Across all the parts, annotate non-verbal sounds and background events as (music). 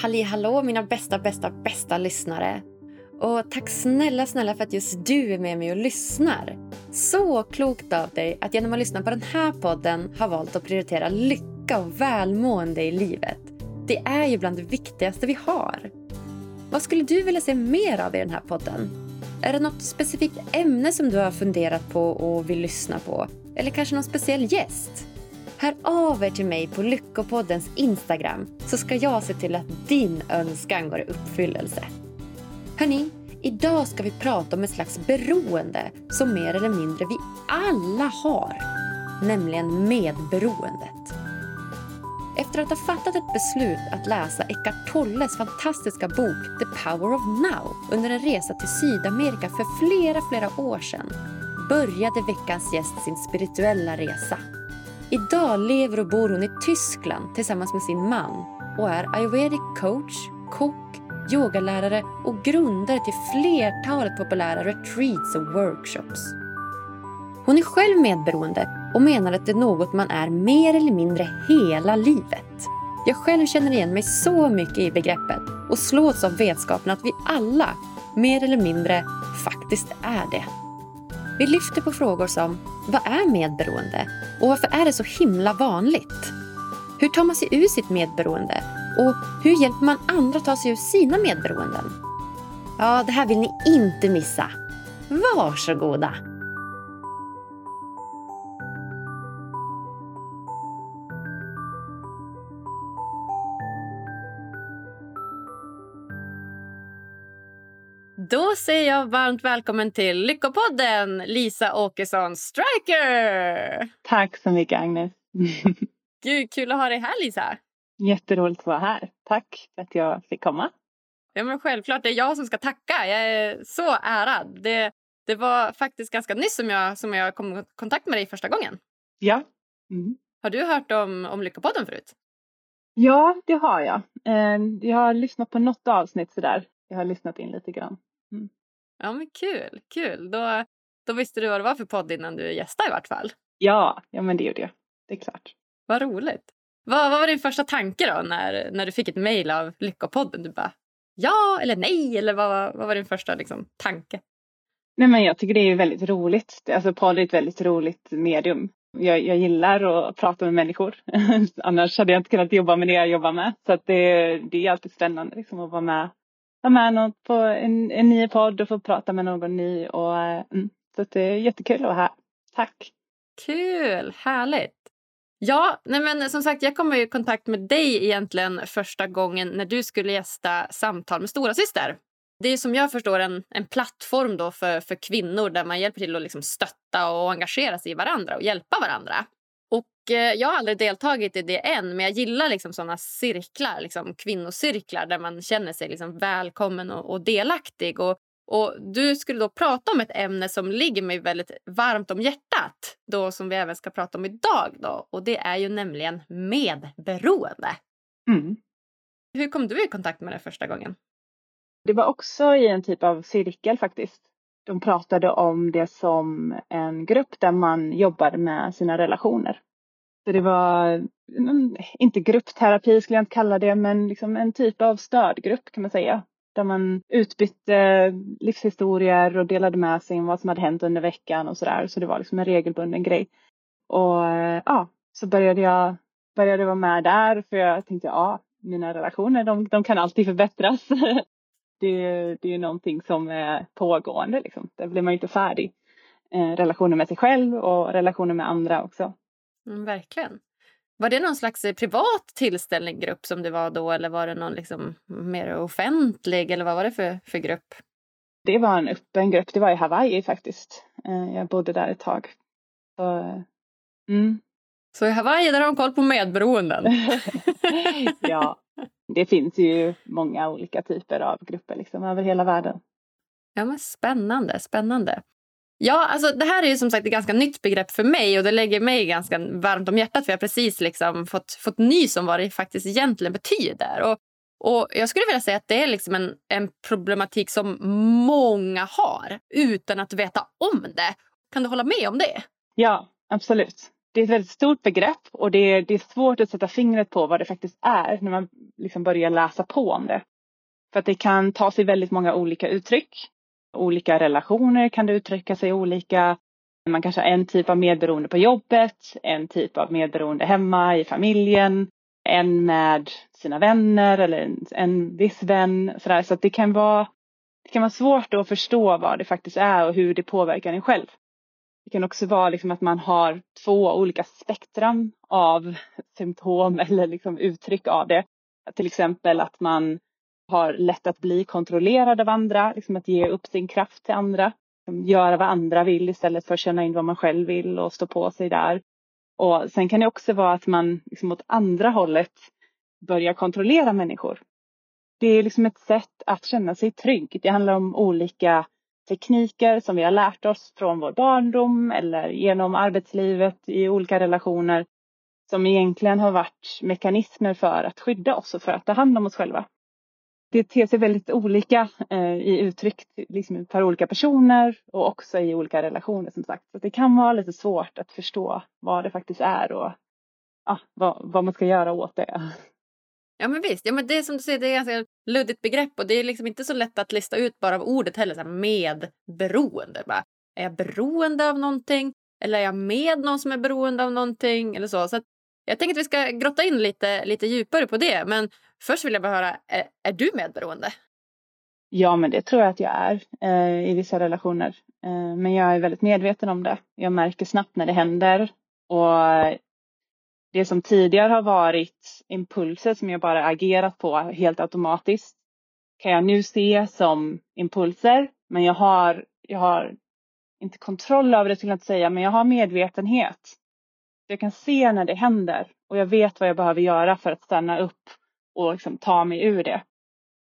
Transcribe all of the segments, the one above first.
Halli hallå mina bästa, bästa, bästa lyssnare. Och tack snälla, snälla för att just du är med mig och lyssnar. Så klokt av dig att genom att lyssna på den här podden har valt att prioritera lycka och välmående i livet. Det är ju bland det viktigaste vi har. Vad skulle du vilja se mer av i den här podden? Är det något specifikt ämne som du har funderat på och vill lyssna på? Eller kanske någon speciell gäst? Hör av er till mig på Lyckopoddens Instagram så ska jag se till att din önskan går i uppfyllelse. Hörni, idag ska vi prata om ett slags beroende som mer eller mindre vi alla har. Nämligen medberoendet. Efter att ha fattat ett beslut att läsa Eckart Tolles fantastiska bok The Power of Now under en resa till Sydamerika för flera, flera år sedan började veckans gäst sin spirituella resa. Idag lever och bor hon i Tyskland tillsammans med sin man och är ayurvedic coach, kock, yogalärare och grundare till flertalet populära retreats och workshops. Hon är själv medberoende och menar att det är något man är mer eller mindre hela livet. Jag själv känner igen mig så mycket i begreppet och slås av vetskapen att vi alla, mer eller mindre, faktiskt är det. Vi lyfter på frågor som vad är medberoende och varför är det så himla vanligt? Hur tar man sig ur sitt medberoende och hur hjälper man andra att ta sig ur sina medberoenden? Ja, det här vill ni inte missa. Varsågoda! Då säger jag varmt välkommen till Lyckopodden, Lisa Åkesson Striker! Tack så mycket Agnes. (laughs) Gud, kul att ha dig här Lisa. Jätteroligt att vara här. Tack för att jag fick komma. Ja, men självklart, det är jag som ska tacka. Jag är så ärad. Det, det var faktiskt ganska nyss som jag, som jag kom i kontakt med dig första gången. Ja. Mm. Har du hört om, om Lyckopodden förut? Ja, det har jag. Eh, jag har lyssnat på något avsnitt sådär. Jag har lyssnat in lite grann. Mm. Ja, men kul. kul. Då, då visste du vad det var för podd innan du gästade i vart fall. Ja, ja men det gjorde jag. Det är klart. Vad roligt. Vad, vad var din första tanke då när, när du fick ett mejl av Lyckopodden? Du bara ja eller nej eller vad, vad var din första liksom, tanke? Nej men jag tycker det är väldigt roligt. Alltså podd är ett väldigt roligt medium. Jag, jag gillar att prata med människor. (laughs) Annars hade jag inte kunnat jobba med det jag jobbar med. Så att det, det är alltid spännande liksom, att vara med vara med någon på en, en ny podd och få prata med någon ny. Och, eh, mm, så det är jättekul att vara här. Tack! Kul! Härligt! Ja, nej men som sagt, jag kom i kontakt med dig egentligen första gången när du skulle gästa Samtal med stora syster. Det är som jag förstår en, en plattform då för, för kvinnor där man hjälper till att liksom stötta och engagera sig i varandra och hjälpa varandra. Eh, Jag har aldrig deltagit i det än, men jag gillar liksom såna cirklar, liksom kvinnocirklar där man känner sig liksom välkommen och, och delaktig. Och, och Du skulle då prata om ett ämne som ligger mig väldigt varmt om hjärtat, då som vi även ska prata om idag. Då, och Det är ju nämligen medberoende. Mm. Hur kom du i kontakt med det första gången? Det var också i en typ av cirkel faktiskt. De pratade om det som en grupp där man jobbar med sina relationer. Så det var, inte gruppterapi skulle jag inte kalla det, men liksom en typ av stödgrupp kan man säga. Där man utbytte livshistorier och delade med sig om vad som hade hänt under veckan och sådär. Så det var liksom en regelbunden grej. Och eh, ja, så började jag började vara med där för jag tänkte ja, mina relationer de, de kan alltid förbättras. (laughs) det, det är någonting som är pågående liksom. Där blir man ju inte färdig. Eh, relationer med sig själv och relationer med andra också. Mm, verkligen. Var det någon slags eh, privat tillställninggrupp som det var då eller var det någon liksom mer offentlig eller vad var det för, för grupp? Det var en öppen grupp. Det var i Hawaii faktiskt. Eh, jag bodde där ett tag. Så, eh, mm. Så i Hawaii där har de koll på medberoenden? (laughs) ja, det finns ju många olika typer av grupper liksom över hela världen. Ja, men spännande, spännande. Ja, alltså det här är ju som sagt ett ganska nytt begrepp för mig och det lägger mig ganska varmt om hjärtat för jag har precis liksom fått, fått nys om vad det faktiskt egentligen betyder. Och, och Jag skulle vilja säga att det är liksom en, en problematik som många har utan att veta om det. Kan du hålla med om det? Ja, absolut det är ett väldigt stort begrepp och det är, det är svårt att sätta fingret på vad det faktiskt är när man liksom börjar läsa på om det. För att det kan ta sig väldigt många olika uttryck. Olika relationer kan det uttrycka sig olika. Man kanske har en typ av medberoende på jobbet, en typ av medberoende hemma i familjen, en med sina vänner eller en, en viss vän. Sådär. Så att det kan, vara, det kan vara svårt att förstå vad det faktiskt är och hur det påverkar en själv. Det kan också vara liksom att man har två olika spektrum av symptom (laughs) eller liksom uttryck av det. Till exempel att man har lätt att bli kontrollerad av andra, liksom att ge upp sin kraft till andra. Liksom göra vad andra vill istället för att känna in vad man själv vill och stå på sig där. Och sen kan det också vara att man liksom åt andra hållet börjar kontrollera människor. Det är liksom ett sätt att känna sig trygg. Det handlar om olika tekniker som vi har lärt oss från vår barndom eller genom arbetslivet i olika relationer som egentligen har varit mekanismer för att skydda oss och för att ta hand om oss själva. Det ter sig väldigt olika eh, i uttryck liksom för olika personer och också i olika relationer som sagt. Så det kan vara lite svårt att förstå vad det faktiskt är och ah, vad, vad man ska göra åt det. Ja men visst, ja, men det är som du säger, det är ett ganska luddigt begrepp och det är liksom inte så lätt att lista ut bara av ordet heller, så här, medberoende. Bara, är jag beroende av någonting? Eller är jag med någon som är beroende av någonting? Eller så. så jag tänker att vi ska grotta in lite, lite djupare på det. Men först vill jag bara höra, är, är du medberoende? Ja, men det tror jag att jag är eh, i vissa relationer. Eh, men jag är väldigt medveten om det. Jag märker snabbt när det händer. Och det som tidigare har varit impulser som jag bara agerat på helt automatiskt kan jag nu se som impulser. Men jag har, jag har inte kontroll över det skulle jag inte säga, men jag har medvetenhet. Jag kan se när det händer och jag vet vad jag behöver göra för att stanna upp och liksom ta mig ur det.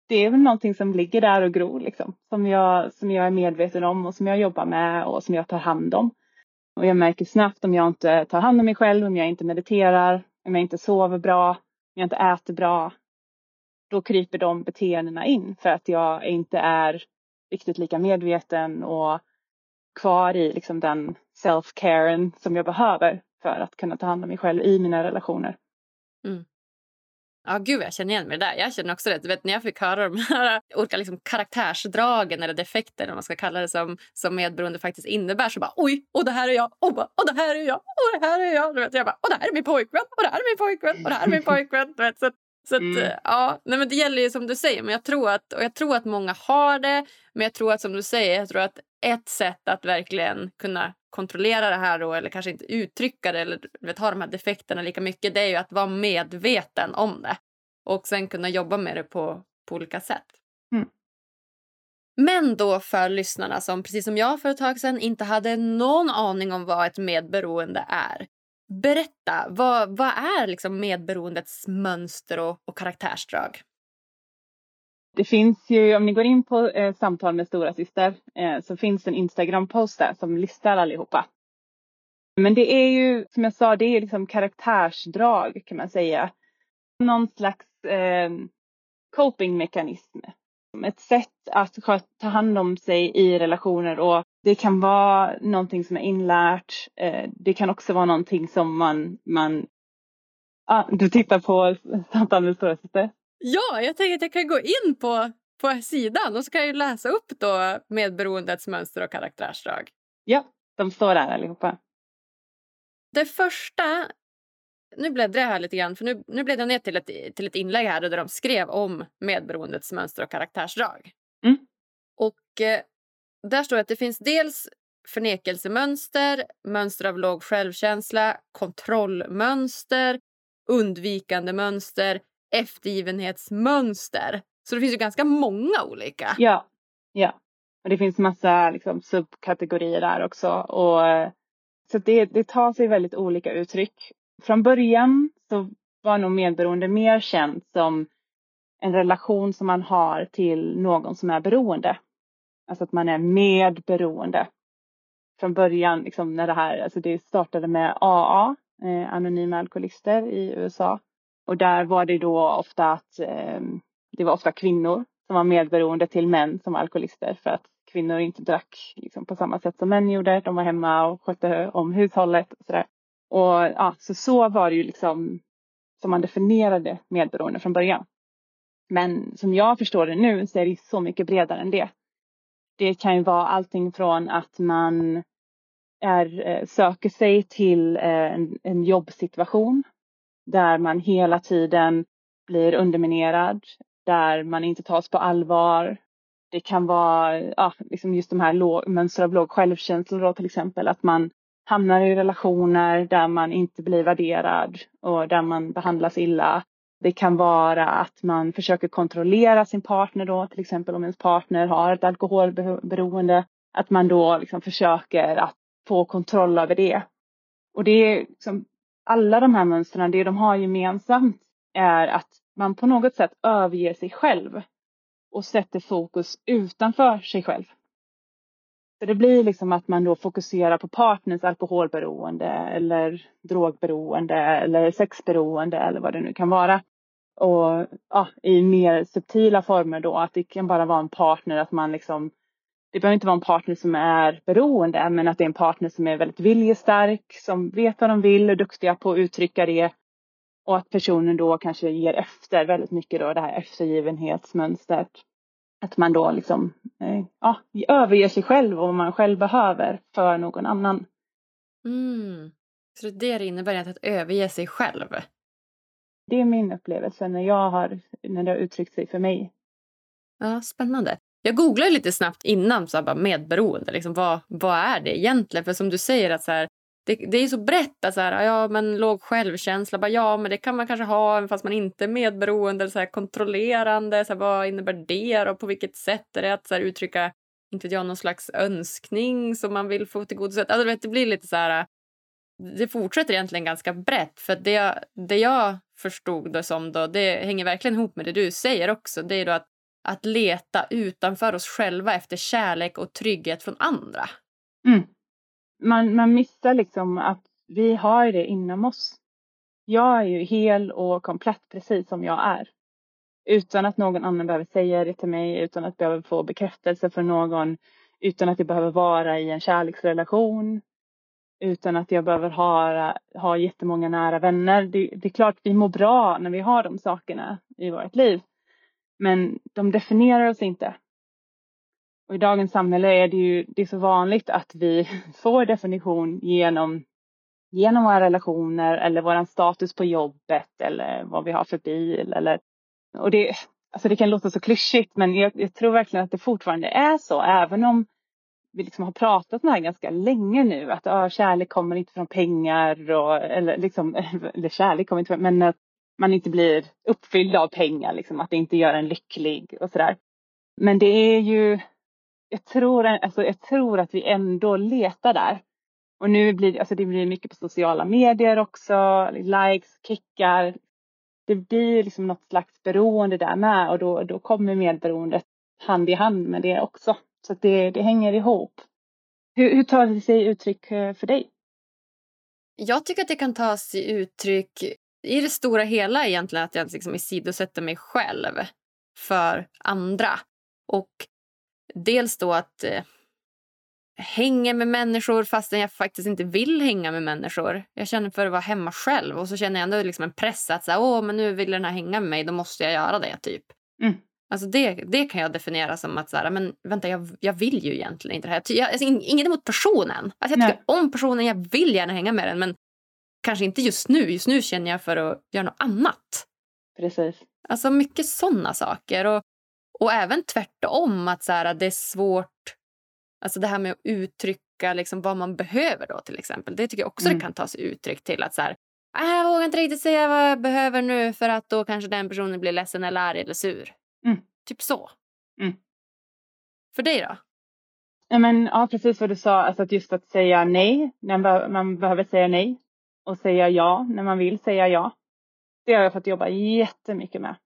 Det är väl någonting som ligger där och gror liksom, som jag, som jag är medveten om och som jag jobbar med och som jag tar hand om. Och jag märker snabbt om jag inte tar hand om mig själv, om jag inte mediterar, om jag inte sover bra, om jag inte äter bra. Då kryper de beteendena in för att jag inte är riktigt lika medveten och kvar i liksom den self-caren som jag behöver för att kunna ta hand om mig själv i mina relationer. Mm. Ja, gud jag känner igen mig där. Jag känner också det. Du vet, när jag fick höra de här (laughs) olika liksom, karaktärsdragen eller defekter, man ska kalla det, som, som medberoende faktiskt innebär så bara oj, och det här är jag, och, och det här är jag, och det här är jag. Du vet, jag bara, och det här är min pojkvän, och det här är min pojkvän, och det här är min (laughs) pojkvän. Du vet, så så att, mm. ja, nej men det gäller ju som du säger, men jag tror att, och jag tror att många har det. Men jag tror att som du säger, jag tror att ett sätt att verkligen kunna kontrollera det här då, eller kanske inte uttrycka det eller vet, ha de här defekterna lika mycket, det är ju att vara medveten om det. Och sen kunna jobba med det på, på olika sätt. Mm. Men då för lyssnarna som precis som jag för ett tag sedan inte hade någon aning om vad ett medberoende är. Berätta, vad, vad är liksom medberoendets mönster och, och karaktärsdrag? Det finns ju, om ni går in på eh, samtal med stora syster eh, så finns det en Instagram-post där som listar allihopa. Men det är ju, som jag sa, det är liksom karaktärsdrag kan man säga. Någon slags eh, copingmekanism. Ett sätt att ta hand om sig i relationer och det kan vara någonting som är inlärt. Eh, det kan också vara någonting som man, man ah, du tittar på samtal med stora syster? Ja, jag tänker att jag kan gå in på, på sidan och så kan jag läsa upp då medberoendets mönster och karaktärsdrag. Ja, de står där allihopa. Det första, nu bläddrar jag här lite grann för nu, nu bläddrar jag ner till ett, till ett inlägg här där de skrev om medberoendets mönster och karaktärsdrag. Mm. Och eh, där står att det finns dels förnekelsemönster, mönster av låg självkänsla, kontrollmönster, undvikande mönster, eftergivenhetsmönster. Så det finns ju ganska många olika. Ja, ja. Och det finns massa liksom, subkategorier där också. Och, så det, det tar sig väldigt olika uttryck. Från början så var nog medberoende mer känt som en relation som man har till någon som är beroende. Alltså att man är medberoende. Från början, liksom när det här, alltså det startade med AA, eh, Anonyma Alkoholister i USA. Och där var det då ofta att eh, det var ofta kvinnor som var medberoende till män som var alkoholister för att kvinnor inte drack liksom, på samma sätt som män gjorde. De var hemma och skötte om hushållet och sådär. Och ja, så så var det ju liksom som man definierade medberoende från början. Men som jag förstår det nu så är det så mycket bredare än det. Det kan ju vara allting från att man är, eh, söker sig till eh, en, en jobbsituation där man hela tiden blir underminerad, där man inte tas på allvar. Det kan vara ja, liksom just de här låg, mönster av låg självkänsla då till exempel, att man hamnar i relationer där man inte blir värderad och där man behandlas illa. Det kan vara att man försöker kontrollera sin partner då, till exempel om ens partner har ett alkoholberoende, att man då liksom försöker att få kontroll över det. Och det är liksom, alla de här mönstren, det de har gemensamt är att man på något sätt överger sig själv och sätter fokus utanför sig själv. Så det blir liksom att man då fokuserar på partners alkoholberoende eller drogberoende eller sexberoende eller vad det nu kan vara. Och ja, i mer subtila former då att det kan bara vara en partner att man liksom det behöver inte vara en partner som är beroende men att det är en partner som är väldigt viljestark, som vet vad de vill och är duktiga på att uttrycka det. Och att personen då kanske ger efter väldigt mycket då det här eftergivenhetsmönstret. Att man då liksom eh, ja, överger sig själv och vad man själv behöver för någon annan. Mm. Så det, det innebär att överge sig själv? Det är min upplevelse när jag har, när det har uttryckt sig för mig. Ja, Spännande. Jag googlade lite snabbt innan så här, bara medberoende. Liksom, vad, vad är det egentligen? För som du säger, att så här, det, det är så brett. Att så här, ja, men låg självkänsla. Bara, ja, men det kan man kanske ha fast man inte är medberoende. Eller så här, kontrollerande. Så här, vad innebär det? Och på vilket sätt är det att så här, uttrycka inte jag, någon slags önskning som man vill få tillgodosett? Alltså, vet, det blir lite så här... Det fortsätter egentligen ganska brett. För det, det jag förstod det som då, det hänger verkligen ihop med det du säger också. Det är då att att leta utanför oss själva efter kärlek och trygghet från andra. Mm. Man, man missar liksom att vi har det inom oss. Jag är ju hel och komplett precis som jag är. Utan att någon annan behöver säga det till mig, utan att behöva få bekräftelse från någon, utan att jag behöver vara i en kärleksrelation, utan att jag behöver ha, ha jättemånga nära vänner. Det, det är klart vi mår bra när vi har de sakerna i vårt liv. Men de definierar oss inte. Och i dagens samhälle är det ju det är så vanligt att vi (laughs) får definition genom, genom våra relationer eller vår status på jobbet eller vad vi har för bil. Eller, och det, alltså det kan låta så klyschigt men jag, jag tror verkligen att det fortfarande är så även om vi liksom har pratat om det här ganska länge nu att ah, kärlek kommer inte från pengar och, eller liksom, (laughs) eller kärlek kommer inte från, men att man inte blir uppfylld av pengar, liksom, att det inte gör en lycklig och sådär. Men det är ju, jag tror, alltså, jag tror att vi ändå letar där. Och nu blir det, alltså det blir mycket på sociala medier också, likes, kickar. Det blir liksom något slags beroende där med och då, då kommer medberoendet hand i hand med det också. Så det, det hänger ihop. Hur, hur tar det sig uttryck eh, för dig? Jag tycker att det kan ta sig uttryck i det stora hela egentligen att jag liksom isidosätter mig själv för andra. Och dels då att eh, hänga med människor fastän jag faktiskt inte vill hänga med människor. Jag känner för att vara hemma själv och så känner jag ändå liksom en press att så här, Åh, men nu vill den här hänga med mig, då måste jag göra det. typ. Mm. Alltså det, det kan jag definiera som att så här, men vänta, jag, jag vill ju egentligen inte det här. Jag, alltså, inget emot personen. Alltså, jag tycker Nej. om personen, jag vill gärna hänga med den men kanske inte just nu. Just nu känner jag för att göra något annat. Precis. Alltså mycket sådana saker. Och, och även tvärtom, att så här, det är svårt... Alltså det här med att uttrycka liksom vad man behöver då till exempel. Det tycker jag också mm. det kan ta sig uttryck till att så här, ah, jag vågar inte riktigt säga vad jag behöver nu för att då kanske den personen blir ledsen eller arg eller sur. Mm. Typ så. Mm. För dig då? Ja, men, ja, precis vad du sa, alltså att just att säga nej, när man behöver säga nej och säga ja när man vill säga ja. Det har jag fått jobba jättemycket med.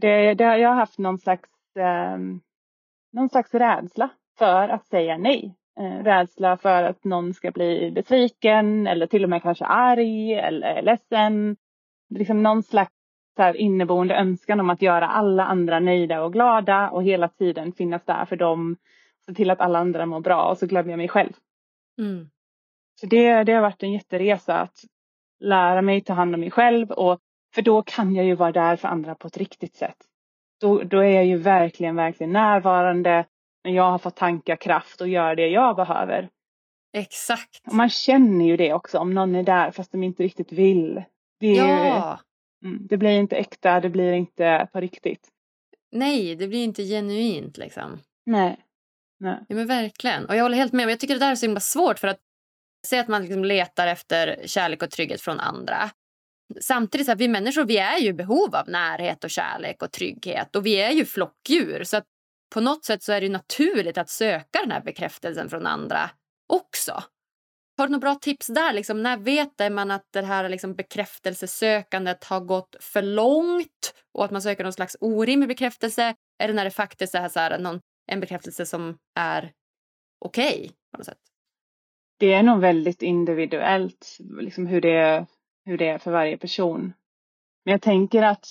Det, det, jag har haft någon slags, eh, någon slags rädsla för att säga nej. Eh, rädsla för att någon ska bli besviken eller till och med kanske arg eller ledsen. Liksom någon slags så inneboende önskan om att göra alla andra nöjda och glada och hela tiden finnas där för dem. Se till att alla andra mår bra och så glömmer jag mig själv. Mm. Så det, det har varit en jätteresa att lära mig ta hand om mig själv och För då kan jag ju vara där för andra på ett riktigt sätt. Då, då är jag ju verkligen, verkligen närvarande när jag har fått tanka kraft och gör det jag behöver. Exakt. Och man känner ju det också om någon är där fast de inte riktigt vill. Det, ja. mm, det blir inte äkta, det blir inte på riktigt. Nej, det blir inte genuint liksom. Nej. Nej. Ja, men verkligen. Och jag håller helt med. Jag tycker det där är så himla svårt för att säga att man liksom letar efter kärlek och trygghet från andra. Samtidigt så här, vi människor vi är ju i behov av närhet och kärlek och trygghet och vi är ju flockdjur så att på något sätt så är det naturligt att söka den här bekräftelsen från andra också. Har du några bra tips där? Liksom, när vet man att det här liksom bekräftelsesökandet har gått för långt och att man söker någon slags orimlig bekräftelse? Är det när det faktiskt är så här, någon, en bekräftelse som är okej okay, Det är nog väldigt individuellt liksom hur, det, hur det är för varje person. Men jag tänker att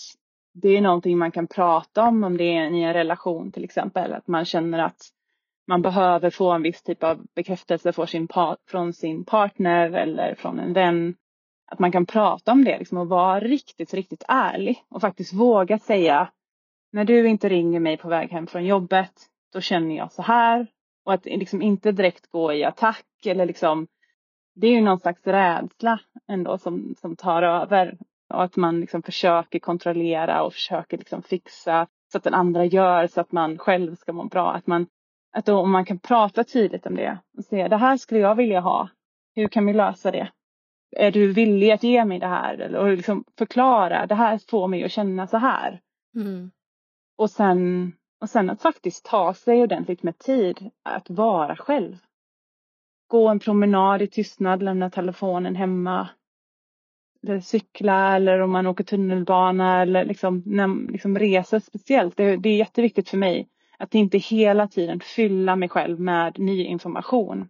det är någonting man kan prata om om det är i en relation till exempel. Att man känner att man behöver få en viss typ av bekräftelse från sin, från sin partner eller från en vän. Att man kan prata om det liksom, och vara riktigt, riktigt ärlig och faktiskt våga säga när du inte ringer mig på väg hem från jobbet, då känner jag så här. Och att liksom inte direkt gå i attack eller liksom, det är ju någon slags rädsla ändå som, som tar över. Och att man liksom försöker kontrollera och försöker liksom fixa så att den andra gör så att man själv ska må bra. Att man att då, om man kan prata tydligt om det och säga det här skulle jag vilja ha. Hur kan vi lösa det? Är du villig att ge mig det här? Och liksom förklara, det här får mig att känna så här. Mm. Och, sen, och sen att faktiskt ta sig ordentligt med tid att vara själv. Gå en promenad i tystnad, lämna telefonen hemma. Eller cykla eller om man åker tunnelbana eller liksom, när, liksom reser speciellt. Det, det är jätteviktigt för mig att inte hela tiden fylla mig själv med ny information.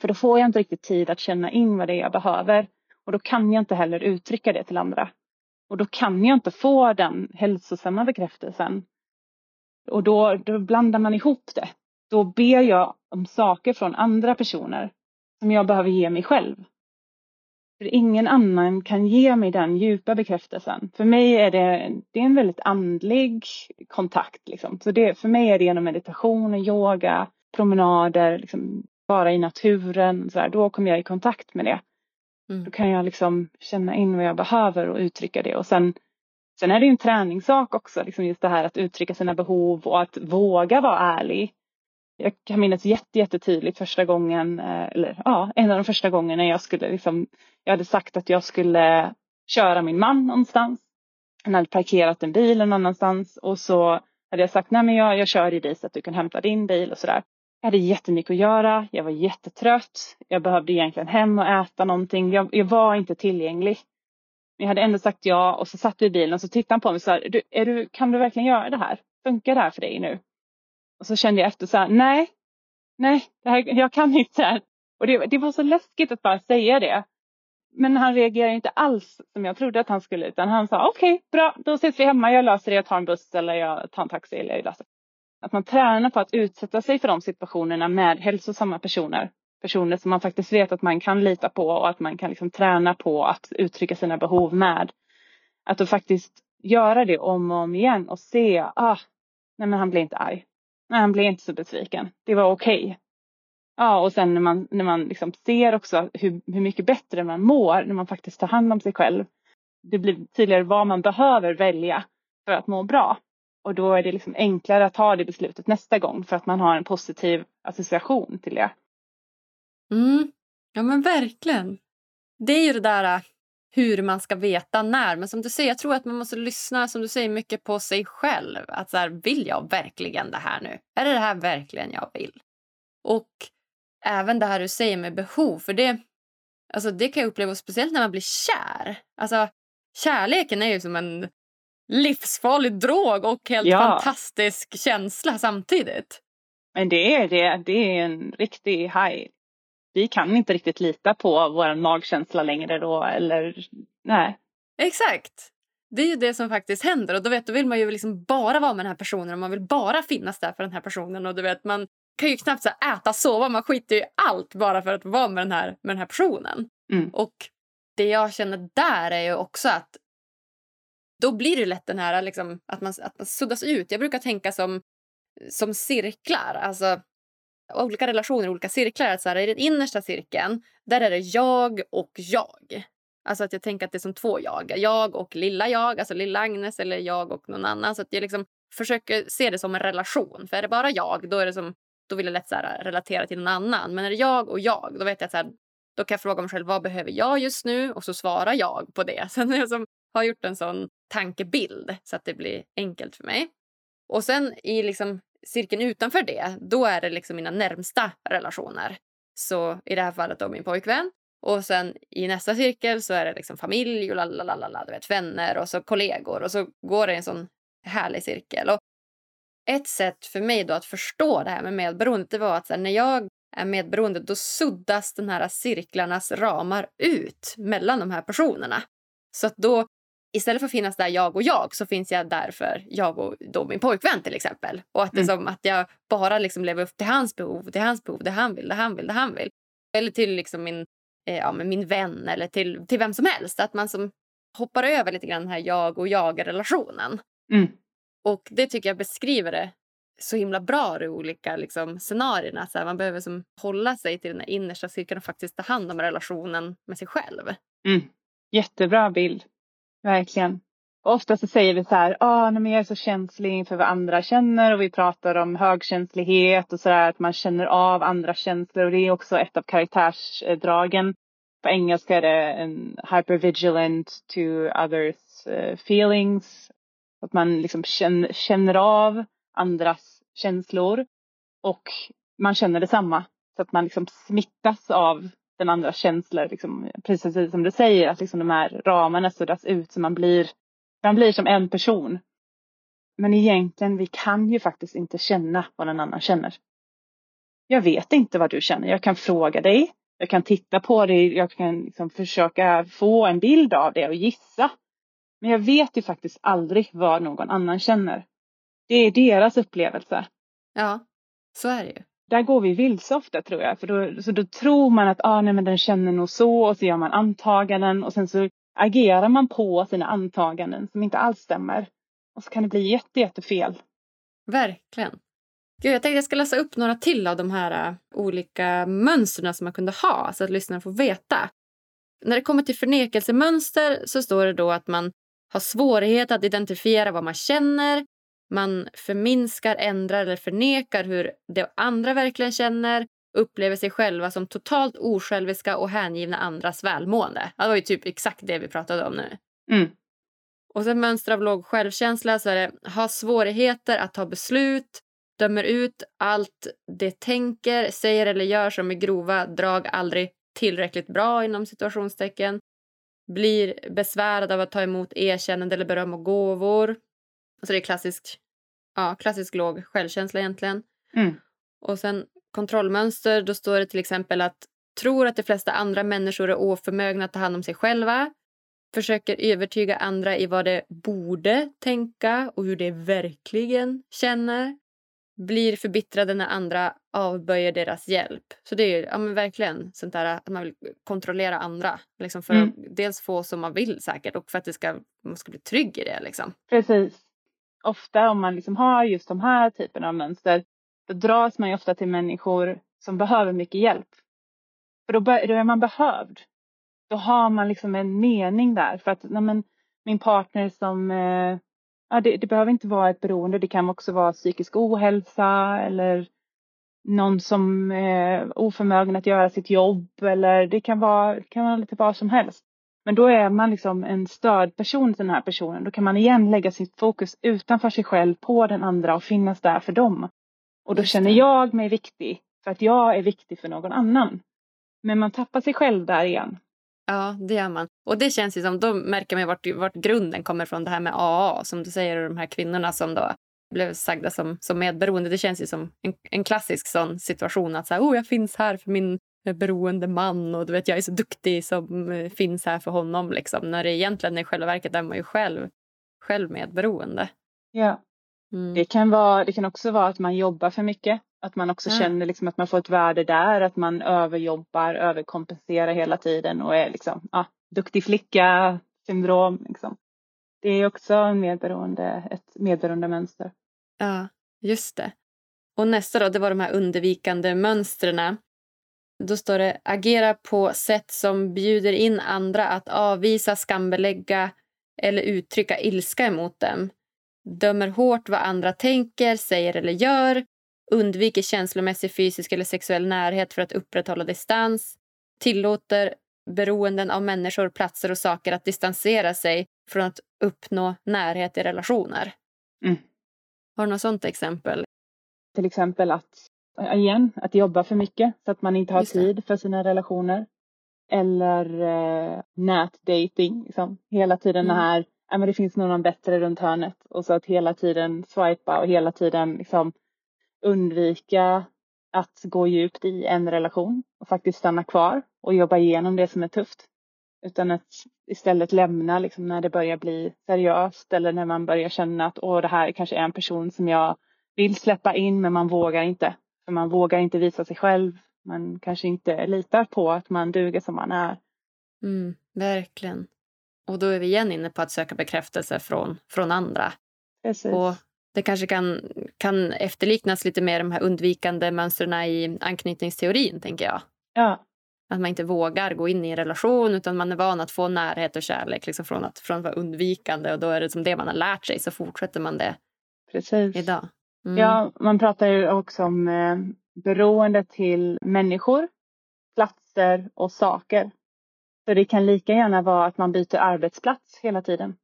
För då får jag inte riktigt tid att känna in vad det är jag behöver. Och då kan jag inte heller uttrycka det till andra. Och då kan jag inte få den hälsosamma bekräftelsen. Och då, då blandar man ihop det. Då ber jag om saker från andra personer som jag behöver ge mig själv. För ingen annan kan ge mig den djupa bekräftelsen. För mig är det, det är en väldigt andlig kontakt. Liksom. Så det, för mig är det genom meditation, yoga, promenader, liksom, vara i naturen. Så här, då kommer jag i kontakt med det. Mm. Då kan jag liksom känna in vad jag behöver och uttrycka det. Och sen, sen är det en träningssak också, liksom just det här att uttrycka sina behov och att våga vara ärlig jag kan minnas jätte, jättetydligt första gången, eh, eller ja, en av de första gångerna jag skulle liksom, jag hade sagt att jag skulle köra min man någonstans. Han hade parkerat en bil någon annanstans och så hade jag sagt, nej men jag, jag kör i dig så att du kan hämta din bil och sådär. Jag hade jättemycket att göra, jag var jättetrött, jag behövde egentligen hem och äta någonting, jag, jag var inte tillgänglig. Men jag hade ändå sagt ja och så satt vi i bilen och så tittade han på mig och sa, du, är du, kan du verkligen göra det här? Funkar det här för dig nu? Och så kände jag efter så här, nej, nej, det här, jag kan inte. Och det, det var så läskigt att bara säga det. Men han reagerade inte alls som jag trodde att han skulle utan han sa okej, okay, bra, då ses vi hemma, jag löser det, jag tar en buss eller jag tar en taxi eller jag löser Att man tränar på att utsätta sig för de situationerna med hälsosamma personer. Personer som man faktiskt vet att man kan lita på och att man kan liksom träna på att uttrycka sina behov med. Att då faktiskt göra det om och om igen och se, ah, nej men han blir inte arg. Men han blev inte så besviken. Det var okej. Okay. Ja, och sen när man, när man liksom ser också hur, hur mycket bättre man mår när man faktiskt tar hand om sig själv. Det blir tydligare vad man behöver välja för att må bra. Och då är det liksom enklare att ta det beslutet nästa gång för att man har en positiv association till det. Mm. Ja men verkligen. Det är ju det där hur man ska veta när. Men som du säger, jag tror att man måste lyssna som du säger, mycket på sig själv. Att så här, vill jag verkligen det här nu? Är det det här verkligen jag vill? Och även det här du säger med behov, för det, alltså det kan jag uppleva speciellt när man blir kär. Alltså, kärleken är ju som en livsfarlig drog och helt ja. fantastisk känsla samtidigt. Men det är det. Det är en riktig high vi kan inte riktigt lita på vår magkänsla längre då eller nej. Exakt. Det är ju det som faktiskt händer och då, vet, då vill man ju liksom bara vara med den här personen och man vill bara finnas där för den här personen och du vet man kan ju knappt så äta, sova, man skiter ju allt bara för att vara med den här, med den här personen. Mm. Och det jag känner där är ju också att då blir det lätt den här liksom, att, man, att man suddas ut. Jag brukar tänka som, som cirklar. Alltså, olika relationer, olika cirklar. Att så här, I den innersta cirkeln där är det jag och jag. Alltså att jag tänker att det är som två jag. Jag och lilla jag, alltså lilla Agnes eller jag och någon annan. Så att jag liksom försöker se det som en relation. För är det bara jag, då är det som då vill jag lätt så här, relatera till någon annan. Men är det jag och jag, då vet jag att så här, då kan jag fråga mig själv vad behöver jag just nu och så svarar jag på det. (laughs) Sen jag som har gjort en sån tankebild så att det blir enkelt för mig. Och sen i liksom cirkeln utanför det, då är det liksom mina närmsta relationer. Så i det här fallet då min pojkvän. Och sen i nästa cirkel så är det liksom familj och lalalala, du vet, vänner och så kollegor. Och så går det i en sån härlig cirkel. Och ett sätt för mig då att förstå det här med medberoendet det var att här, när jag är medberoende då suddas den här cirklarnas ramar ut mellan de här personerna. Så att då istället för att finnas där jag och jag så finns jag där för jag och då min pojkvän till exempel. Och att det är mm. som att jag bara liksom lever upp till hans behov, till hans behov, det han vill, det han vill, det han vill. Eller till liksom min, eh, ja, min vän eller till, till vem som helst. Att man som hoppar över lite grann den här jag och jag-relationen. Mm. Och det tycker jag beskriver det så himla bra i olika liksom, scenarierna. Så här, man behöver som hålla sig till den innersta cirkeln och faktiskt ta hand om relationen med sig själv. Mm. Jättebra bild. Verkligen. Och ofta så säger vi så här, ah, nej, men jag är så känslig inför vad andra känner och vi pratar om högkänslighet och så där, att man känner av andra känslor och det är också ett av karaktärsdragen. På engelska är det en hypervigilant to others eh, feelings. Att man liksom känner, känner av andras känslor och man känner detsamma. Så att man liksom smittas av den andra känslor, liksom, precis som du säger, att liksom de här ramarna suddas ut så man blir, man blir som en person. Men egentligen, vi kan ju faktiskt inte känna vad någon annan känner. Jag vet inte vad du känner. Jag kan fråga dig, jag kan titta på dig, jag kan liksom försöka få en bild av det och gissa. Men jag vet ju faktiskt aldrig vad någon annan känner. Det är deras upplevelse. Ja, så är det ju där går vi vilse ofta tror jag. För då, så då tror man att ah, nej, men den känner nog så och så gör man antaganden och sen så agerar man på sina antaganden som inte alls stämmer. Och så kan det bli jätte, jättefel. Verkligen. Gud, jag tänkte jag ska läsa upp några till av de här äh, olika mönstren som man kunde ha så att lyssnarna får veta. När det kommer till förnekelsemönster så står det då att man har svårighet att identifiera vad man känner, man förminskar, ändrar eller förnekar hur de andra verkligen känner upplever sig själva som totalt osjälviska och hängivna andras välmående. Det var ju typ exakt det vi pratade om nu. Mm. Och sen mönster av låg självkänsla så är det ha svårigheter att ta beslut, dömer ut allt det tänker, säger eller gör som är grova drag aldrig tillräckligt bra inom situationstecken, blir besvärad av att ta emot erkännande eller beröm och gåvor, Alltså det är klassisk, ja, klassisk låg självkänsla egentligen. Mm. Och sen kontrollmönster, då står det till exempel att tror att de flesta andra människor är oförmögna att ta hand om sig själva. Försöker övertyga andra i vad de borde tänka och hur de verkligen känner. Blir förbittrade när andra avböjer deras hjälp. Så det är ja, men verkligen sånt där att man vill kontrollera andra. Liksom för mm. att dels få som man vill säkert och för att det ska, man ska bli trygg i det. Liksom. Precis ofta om man liksom har just de här typerna av mönster, då dras man ju ofta till människor som behöver mycket hjälp. För då, då är man behövd. Då har man liksom en mening där. För att nej men, min partner som, eh, ja, det, det, behöver inte vara ett beroende, det kan också vara psykisk ohälsa eller någon som är oförmögen att göra sitt jobb eller det kan vara, det kan vara lite vad som helst. Men då är man liksom en stödperson till den här personen. Då kan man igen lägga sitt fokus utanför sig själv på den andra och finnas där för dem. Och då känner jag mig viktig för att jag är viktig för någon annan. Men man tappar sig själv där igen. Ja, det gör man. Och det känns ju som, då märker man vart, vart grunden kommer från det här med AA som du säger och de här kvinnorna som då blev sagda som, som medberoende. Det känns ju som en, en klassisk sån situation att så här, oh, jag finns här för min beroende man och du vet, jag är så duktig som eh, finns här för honom. Liksom. När det egentligen i själva verket är man ju själv, själv medberoende. Ja. Mm. Det, kan vara, det kan också vara att man jobbar för mycket. Att man också ja. känner liksom att man får ett värde där. Att man överjobbar, överkompenserar hela tiden och är liksom, ja, duktig flicka syndrom. Liksom. Det är också medberoende, ett medberoende mönster. Ja, just det. Och nästa då, det var de här undvikande mönstren. Då står det agera på sätt som bjuder in andra att avvisa, skambelägga eller uttrycka ilska emot dem. Dömer hårt vad andra tänker, säger eller gör. Undviker känslomässig, fysisk eller sexuell närhet för att upprätthålla distans. Tillåter beroenden av människor, platser och saker att distansera sig från att uppnå närhet i relationer. Mm. Har du något sånt exempel? Till exempel att, igen, att jobba för mycket så att man inte har tid för sina relationer. Eller eh, nätdating, liksom. hela tiden mm. här, ja, men det finns någon bättre runt hörnet och så att hela tiden swipa och hela tiden liksom undvika att gå djupt i en relation och faktiskt stanna kvar och jobba igenom det som är tufft. Utan att istället lämna liksom när det börjar bli seriöst eller när man börjar känna att åh, det här kanske är en person som jag vill släppa in men man vågar inte. För man vågar inte visa sig själv. Man kanske inte litar på att man duger som man är. Mm, verkligen. Och då är vi igen inne på att söka bekräftelse från, från andra. Precis. Och det kanske kan, kan efterliknas lite mer de här undvikande mönstren i anknytningsteorin, tänker jag. Ja. Att man inte vågar gå in i en relation utan man är van att få närhet och kärlek liksom från, att, från att vara undvikande och då är det som det man har lärt sig så fortsätter man det Precis. idag. Mm. Ja, man pratar ju också om eh, beroende till människor, platser och saker. Så det kan lika gärna vara att man byter arbetsplats hela tiden.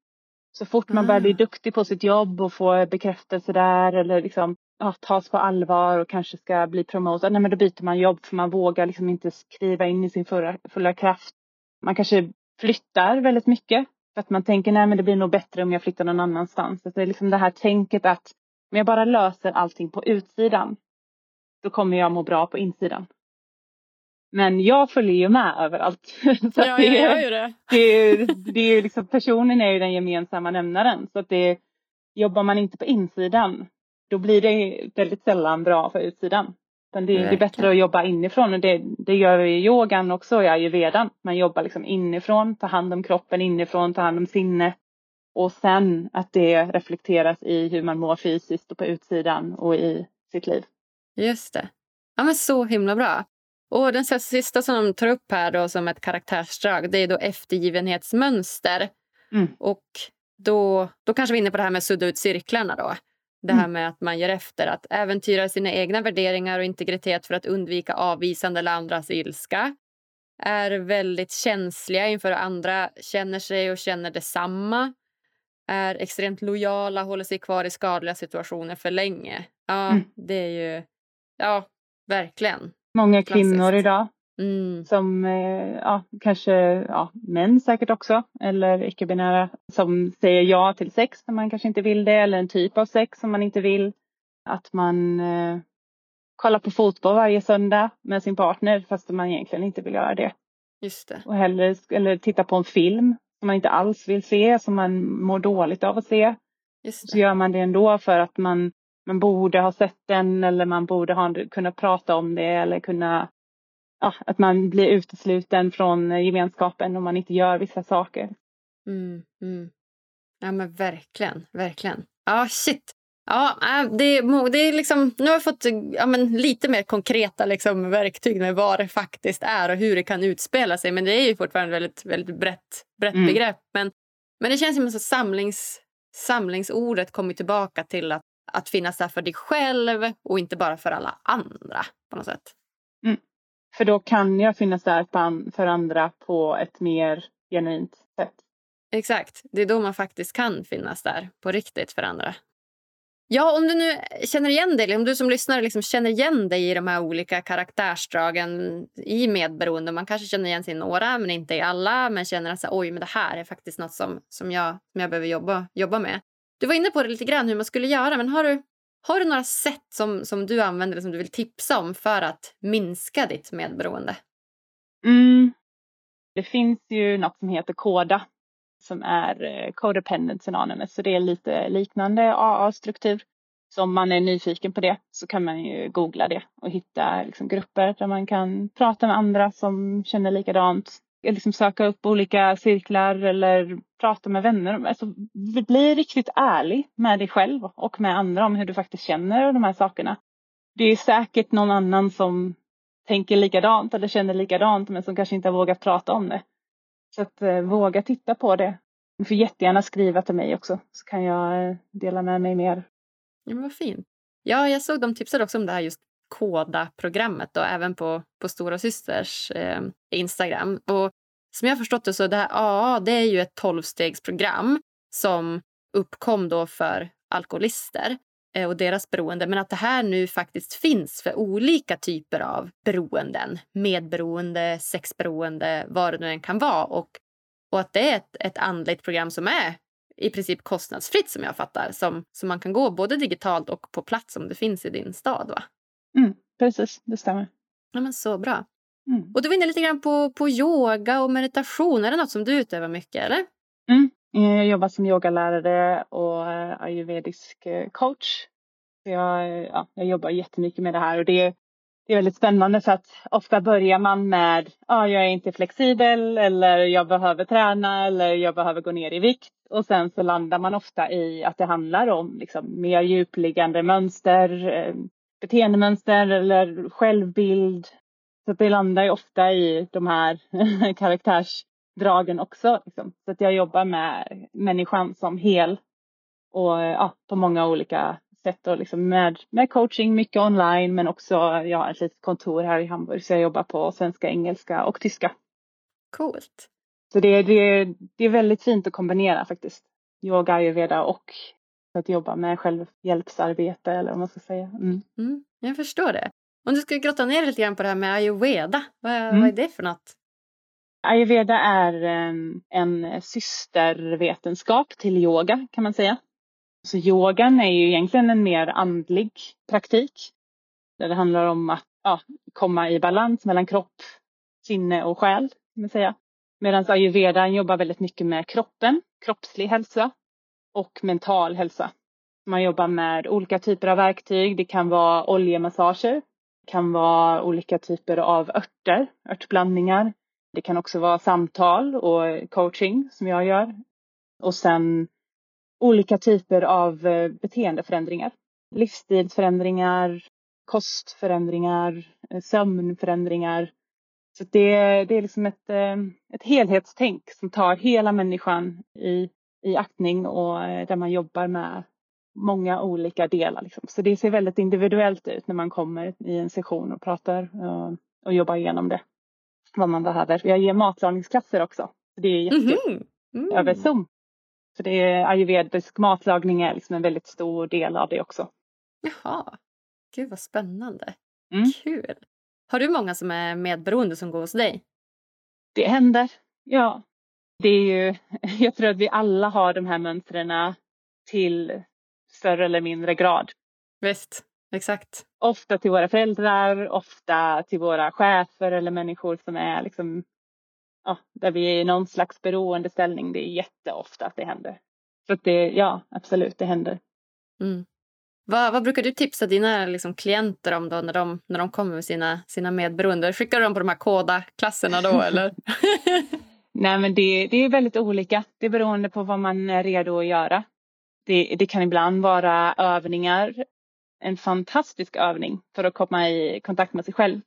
Så fort man börjar bli ah. duktig på sitt jobb och få bekräftelse där eller liksom ja, tas på allvar och kanske ska bli promotad, nej men då byter man jobb för man vågar liksom inte skriva in i sin fulla, fulla kraft. Man kanske flyttar väldigt mycket för att man tänker nej men det blir nog bättre om jag flyttar någon annanstans. Så det är liksom det här tänket att om jag bara löser allting på utsidan då kommer jag må bra på insidan. Men jag följer ju med överallt. (laughs) så ja, det, jag gör ju det. det, är, det är liksom, personen är ju den gemensamma nämnaren. Så att det, jobbar man inte på insidan då blir det väldigt sällan bra för utsidan. Men det, det, är bättre att jobba inifrån och det, det gör vi i yogan också i ayurvedan. Man jobbar liksom inifrån, tar hand om kroppen inifrån, tar hand om sinnet. Och sen att det reflekteras i hur man mår fysiskt och på utsidan och i sitt liv. Just det. Ja men så himla bra. Och den sista som de tar upp här då som ett karaktärsdrag det är då eftergivenhetsmönster. Mm. Och då, då kanske vi är inne på det här med att sudda ut cirklarna då. Det här mm. med att man ger efter, att äventyra sina egna värderingar och integritet för att undvika avvisande eller andras ilska. Är väldigt känsliga inför hur andra känner sig och känner detsamma. Är extremt lojala, håller sig kvar i skadliga situationer för länge. Ja, mm. det är ju... Ja, verkligen. Många kvinnor Klassiskt. idag Mm. Som eh, ja, kanske ja, män säkert också eller icke-binära som säger ja till sex när man kanske inte vill det eller en typ av sex som man inte vill. Att man eh, kollar på fotboll varje söndag med sin partner fast man egentligen inte vill göra det. Just det. Och hellre, eller titta på en film som man inte alls vill se, som man mår dåligt av att se. Så gör man det ändå för att man, man borde ha sett den eller man borde ha kunnat prata om det eller kunna ja, att man blir utesluten från gemenskapen om man inte gör vissa saker. Mm, mm. Ja men verkligen, verkligen. Ja shit. Ja, äh, det, det är liksom, nu har jag fått ja, men, lite mer konkreta liksom, verktyg med vad det faktiskt är och hur det kan utspela sig. Men det är ju fortfarande väldigt, väldigt brett, brett mm. begrepp. Men, men det känns som att samlings, samlingsordet kommer tillbaka till att, att finnas där för dig själv och inte bara för alla andra på något sätt. Mm. För då kan jag finnas där för andra på ett mer genuint sätt. Exakt, det är då man faktiskt kan finnas där på riktigt för andra. Ja, om du nu känner igen dig, om du som lyssnare liksom känner igen dig i de här olika karaktärsdragen i medberoende. Man kanske känner igen sig i några, men inte i alla. Men känner att oj, men det här är faktiskt något som, som, jag, som jag behöver jobba, jobba med. Du var inne på det lite grann hur man skulle göra, men har du, har du några sätt som, som du använder som du vill tipsa om för att minska ditt medberoende? Mm. Det finns ju något som heter KODA som är eh, Codependent Anonymous så det är lite liknande AA-struktur. Så om man är nyfiken på det så kan man ju googla det och hitta liksom grupper där man kan prata med andra som känner likadant. liksom söka upp olika cirklar eller prata med vänner. Alltså, bli riktigt ärlig med dig själv och med andra om hur du faktiskt känner de här sakerna. Det är säkert någon annan som tänker likadant eller känner likadant men som kanske inte har vågat prata om det. Så att eh, våga titta på det. Du får jättegärna skriva till mig också så kan jag eh, dela med mig mer. Ja, men vad fint. Ja, jag såg de tipsade också om det här just Koda-programmet och även på, på Stora Systers eh, Instagram. Och som jag har förstått det så det här AA det är ju ett tolvstegsprogram som uppkom då för alkoholister och deras beroende. Men att det här nu faktiskt finns för olika typer av beroenden. Medberoende, sexberoende, vad det nu än kan vara. Och, och att det är ett, ett andligt program som är i princip kostnadsfritt som jag fattar. Som, som man kan gå både digitalt och på plats om det finns i din stad va? Mm, precis, det stämmer. Ja, men så bra. Mm. Och du var inne lite grann på, på yoga och meditation. Är det något som du utövar mycket eller? Mm. Eh, jag jobbar som yogalärare och eh, ayurvedisk eh, coach. Jag, ja, jag jobbar jättemycket med det här och det, det är väldigt spännande för att ofta börjar man med ja, jag är inte flexibel eller jag behöver träna eller jag behöver gå ner i vikt och sen så landar man ofta i att det handlar om liksom, mer djupliggande mönster, beteendemönster eller självbild. Så det landar ju ofta i de här (laughs) karaktärs karaktärsdragen också. Liksom. Så att jag jobbar med människan som hel och ja, på många olika sätt och liksom med, med coaching, mycket online men också jag har ett litet kontor här i Hamburg så jag jobbar på svenska, engelska och tyska. Coolt. Så det, det, det är väldigt fint att kombinera faktiskt. Yoga, ayurveda och att jobba med självhjälpsarbete eller vad man ska säga. Mm. Mm, jag förstår det. Om du ska grotta ner lite grann på det här med ayurveda, vad, mm. vad är det för något? Ayurveda är ehm, en, systervetenskap till yoga kan man säga. Så yogan är ju egentligen en mer andlig praktik. Där det handlar om att ja, komma i balans mellan kropp, sinne och själ. Kan man säga. Medan ayurveda jobbar väldigt mycket med kroppen, kroppslig hälsa och mental hälsa. Man jobbar med olika typer av verktyg. Det kan vara oljemassager. Det kan vara olika typer av örter, örtblandningar. Det kan också vara samtal och coaching som jag gör. Och sen olika typer av eh, beteendeförändringar. Livsstilsförändringar, kostförändringar, eh, sömnförändringar. Så det, det är liksom ett, eh, ett helhetstänk som tar hela människan i i aktning och där man jobbar med många olika delar. Liksom. Så det ser väldigt individuellt ut när man kommer i en session och pratar och, och jobbar igenom det. Vad man behöver. Jag ger matlagningsklasser också. Det är jättekul. Mm. Mm. Över Zoom. Så det är ayurvedisk matlagning är liksom en väldigt stor del av det också. Jaha. Gud vad spännande. Mm. Kul. Har du många som är medberoende som går hos dig? Det händer. Ja, det är ju, (laughs) jag tror att vi alla har de här mönstren till större eller mindre grad. Visst, exakt. Ofta till våra föräldrar, ofta till våra chefer eller människor som är liksom, ja, där vi är i någon slags beroendeställning. Det är jätteofta att det händer. Så att det, ja, absolut, det händer. Mm. Vad, vad, brukar du tipsa dina liksom, klienter om då när de, när de kommer med sina, sina medberoende? Skickar du dem på de här koda-klasserna då (laughs) eller? Nej men det, det är väldigt olika. Det är beroende på vad man är redo att göra. Det, det kan ibland vara övningar. En fantastisk övning för att komma i kontakt med sig själv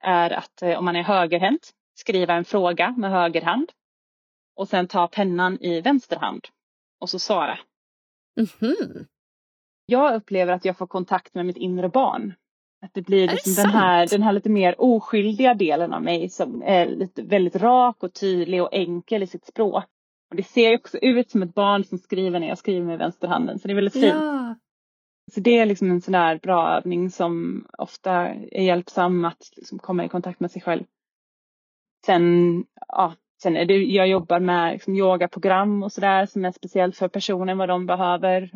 är att eh, om man är högerhänt skriva en fråga med höger hand och sen ta pennan i vänster hand och så svara. Mm -hmm. Jag upplever att jag får kontakt med mitt inre barn att det blir liksom det den, här, den här lite mer oskyldiga delen av mig som är lite, väldigt rak och tydlig och enkel i sitt språk. Och det ser också ut som ett barn som skriver när jag skriver med vänsterhanden så det är väldigt fint. Ja. Så det är liksom en sån där bra övning som ofta är hjälpsam att liksom komma i kontakt med sig själv. Sen, ja, sen är det, jag jobbar med liksom yogaprogram och sådär som är speciellt för personen vad de behöver.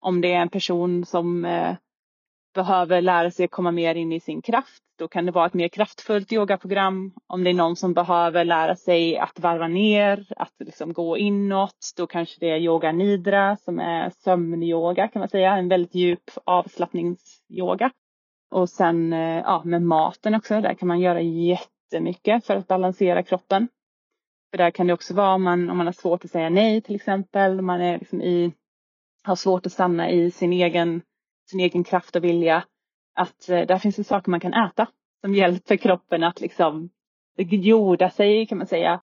Om det är en person som eh, behöver lära sig att komma mer in i sin kraft. Då kan det vara ett mer kraftfullt yogaprogram. Om det är någon som behöver lära sig att varva ner, att liksom gå inåt, då kanske det är yoga nidra som är sömnyoga kan man säga, en väldigt djup avslappningsyoga. Och sen eh, ja, med maten också, där kan man göra jättemycket för att balansera kroppen. För där kan det också vara om man, om man har svårt att säga nej till exempel, om man är liksom i, har svårt att stanna i sin egen, sin egen kraft och vilja. Att eh, där finns det saker man kan äta som hjälper kroppen att liksom jorda sig kan man säga.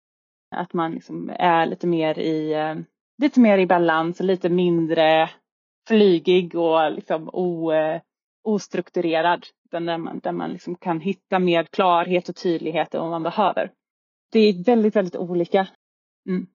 Att man liksom är lite mer i, eh, lite mer i balans och lite mindre flygig och liksom o, eh, ostrukturerad. Utan där man, där man liksom kan hitta mer klarhet och tydlighet vad man behöver. Det är väldigt, väldigt olika. Mm.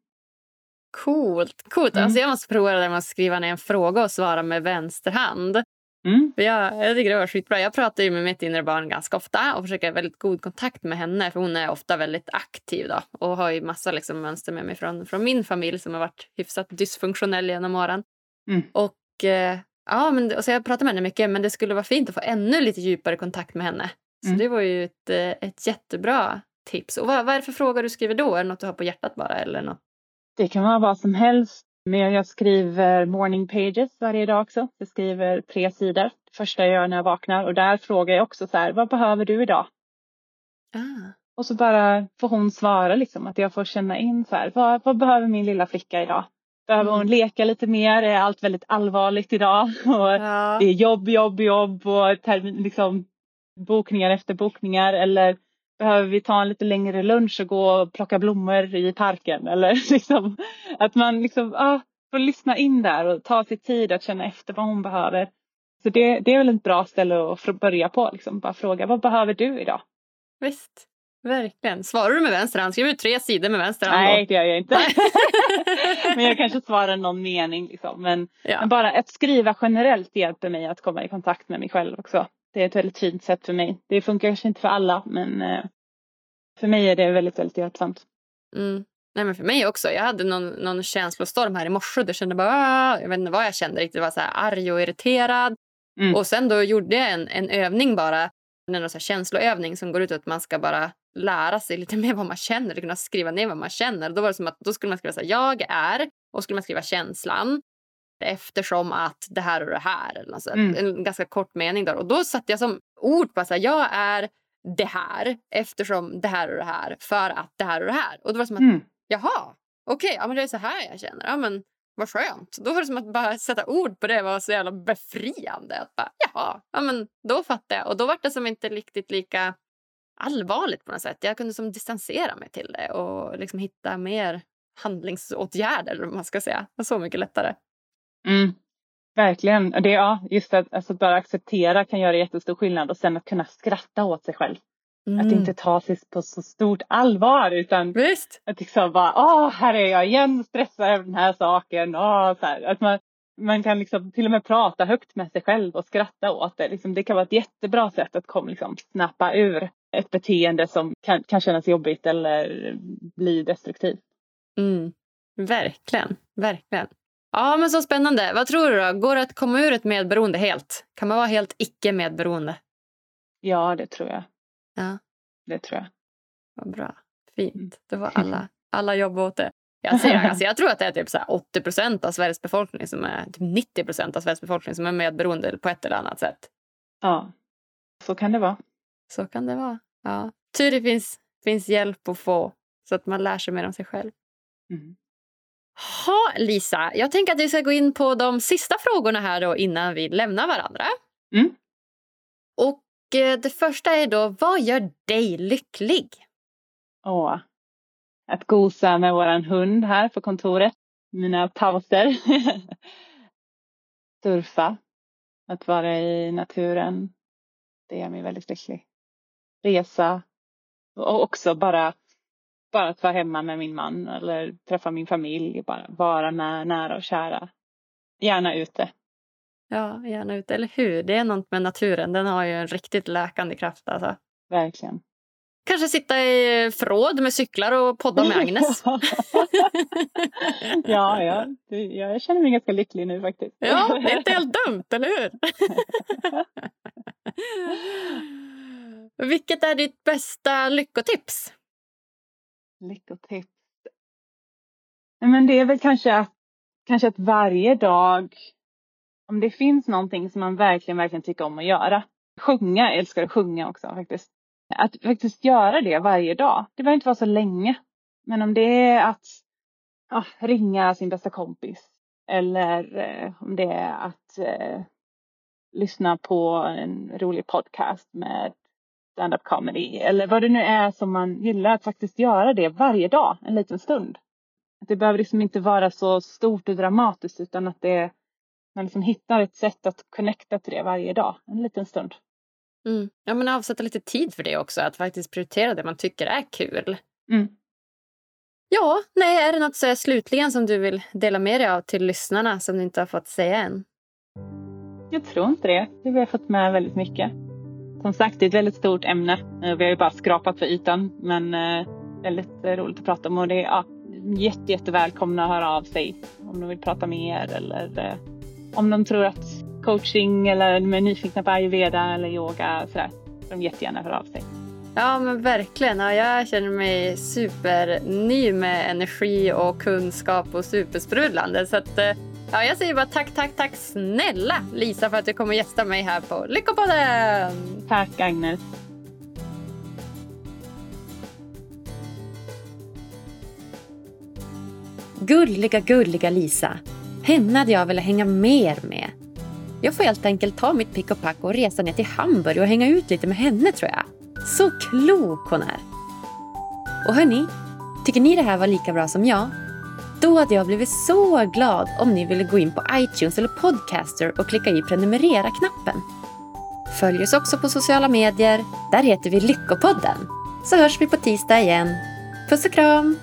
Coolt. Coolt. Mm. Alltså jag måste prova det där med att skriva ner en fråga och svara med vänster hand. Mm. För jag, jag tycker det var skitbra. Jag pratar ju med mitt inre barn ganska ofta och försöker ha väldigt god kontakt med henne för hon är ofta väldigt aktiv då, och har ju massa liksom mönster med mig från, från min familj som har varit hyfsat dysfunktionell genom åren. Mm. Och eh, ja, men, och så jag pratar med henne mycket men det skulle vara fint att få ännu lite djupare kontakt med henne. Så mm. det var ju ett, eh, ett jättebra tips. Och vad, vad är det för frågor du skriver då? Är det något du har på hjärtat bara? Eller något? Det kan vara vad som helst. Men jag skriver morning pages varje dag också. Jag skriver tre sidor. Det första jag gör när jag vaknar. Och där frågar jag också så här, vad behöver du idag? Ah. Och så bara får hon svara liksom. Att jag får känna in så här, vad, vad behöver min lilla flicka idag? Behöver hon mm. leka lite mer? Är allt väldigt allvarligt idag? (laughs) Och ja. Det är jobb, jobb, jobb och termin, liksom, bokningar efter bokningar. Eller behöver vi ta en lite längre lunch och gå och plocka blommor i parken? (laughs) Eller liksom, att man liksom, ah, får lyssna in där och ta sig tid att känna efter vad hon behöver. Så det, det är väl ett bra ställe att börja på. Liksom. Bara fråga, vad behöver du idag? Visst. Verkligen. Svarar du med vänster hand? Skriver du tre sidor med vänster hand? Nej, det gör jag inte. (laughs) (laughs) men jag kanske svarar någon mening. Liksom. Men, ja. men, bara att skriva generellt hjälper mig att komma i kontakt med mig själv också. Det är ett väldigt fint sätt för mig. Det funkar kanske inte för alla men eh, för mig är det väldigt, väldigt hjälpsamt. Mm. Nej, men för mig också. Jag hade någon, någon känslostorm här i morse. Jag kände bara, ah", jag vet inte vad jag kände riktigt. Jag var så här arg och irriterad. Mm. Och sen då gjorde jag en, en övning bara. En så här känsloövning som går ut på att man ska bara lära sig lite (laughs) mer vad man känner. Kunna skriva ner vad man känner. Då var det som att då skulle man skriva så här, jag är. Och skulle man skriva känslan eftersom att det här och det här. Eller mm. En ganska kort mening. Där. Och då satte jag som ord på att jag är det här eftersom det här och det här för att det här och det här. Och då var det som att, mm. jaha, okej, okay, ja, men det är så här jag känner. Ja, men vad skönt. Då var det som att bara sätta ord på det var så jävla befriande. Att bara, jaha, ja, men då fattar jag. Och då var det som inte riktigt lika allvarligt på något sätt. Jag kunde som distansera mig till det och liksom hitta mer handlingsåtgärder, om man ska säga. Det var så mycket lättare. Mm. Verkligen. Det, ja, just att alltså, bara acceptera kan göra jättestor skillnad och sen att kunna skratta åt sig själv. Mm. Att inte ta sig på så stort allvar utan Visst. att liksom bara, åh, här är jag igen, stressar över den här saken. Åh, så här. Att man, man kan liksom till och med prata högt med sig själv och skratta åt det. Liksom, det kan vara ett jättebra sätt att kom, liksom, snappa ur ett beteende som kan, kan kännas jobbigt eller bli destruktivt. Mm. Verkligen, verkligen. Ja, men så spännande. Vad tror du då? Går det att komma ur ett medberoende helt? Kan man vara helt icke-medberoende? Ja, det tror jag. Ja. Det tror jag. Vad bra. Fint. Mm. Då var alla, alla jobb åt det. Jag, ser, alltså jag tror att det är typ så 80 procent av Sveriges befolkning som är typ 90 procent av Sveriges befolkning som är medberoende på ett eller annat sätt. Ja, så kan det vara. Så kan det vara. Ja. Tur det finns, finns hjälp att få så att man lär sig mer om sig själv. Mm. Ha, Lisa, jag tänker att vi ska gå in på de sista frågorna här då innan vi lämnar varandra. Mm. Och eh, det första är då, vad gör dig lycklig? Åh, att gosa med våran hund här på kontoret. Mina pauser. (laughs) Surfa. Att vara i naturen. Det gör mig väldigt lycklig. Resa. Och också bara bara att vara hemma med min man eller träffa min familj. Bara vara med nära och kära. Gärna ute. Ja, gärna ute. Eller hur? Det är något med naturen. Den har ju en riktigt läkande kraft. Alltså. Verkligen. Kanske sitta i förråd med cyklar och podda med Agnes. (laughs) ja, ja. jag känner mig ganska lycklig nu faktiskt. ja, det är inte helt dumt, eller hur? (laughs) Vilket är ditt bästa lyckotips? Lyckotips. Men det är väl kanske att, kanske att varje dag, om det finns någonting som man verkligen, verkligen tycker om att göra. Sjunga, jag älskar att sjunga också faktiskt. Att faktiskt göra det varje dag. Det behöver inte vara så länge. Men om det är att ja, ringa sin bästa kompis eller eh, om det är att eh, lyssna på en rolig podcast med stand-up comedy eller vad det nu är som man gillar att faktiskt göra det varje dag en liten stund. Att det behöver liksom inte vara så stort och dramatiskt utan att det man liksom hittar ett sätt att connecta till det varje dag, en liten stund. Mm. Ja, men avsätta lite tid för det också, att faktiskt prioritera det man tycker är kul. Mm. Ja, nej, är det något så slutligen som du vill dela med dig av till lyssnarna som du inte har fått säga än? Jag tror inte det. Vi har fått med väldigt mycket. Som sagt, det är ett väldigt stort ämne. Eh, vi har ju bara skrapat för ytan, men eh, väldigt eh, roligt att prata om. Och det är ja, jätte, jättevälkomna att höra av sig om de vill prata mer eller om de tror att coaching eller de är nyfikna på ayurveda eller yoga sådär. De jättegärna höra av sig. Ja men verkligen. Ja, jag känner mig superny med energi och kunskap och supersprudlande. Så att, ja, jag säger bara tack, tack, tack snälla Lisa för att du kommer gästa mig här på Lyckopodden. Tack Agnes. Gulliga, gulliga Lisa. Henne hade jag velat hänga mer med. Jag får helt enkelt ta mitt pick och pack och resa ner till Hamburg och hänga ut lite med henne tror jag. Så klok hon är. Och hörni, tycker ni det här var lika bra som jag? Då hade jag blivit så glad om ni ville gå in på iTunes eller Podcaster och klicka i prenumerera-knappen. Följ oss också på sociala medier. Där heter vi Lyckopodden. Så hörs vi på tisdag igen. Puss och kram!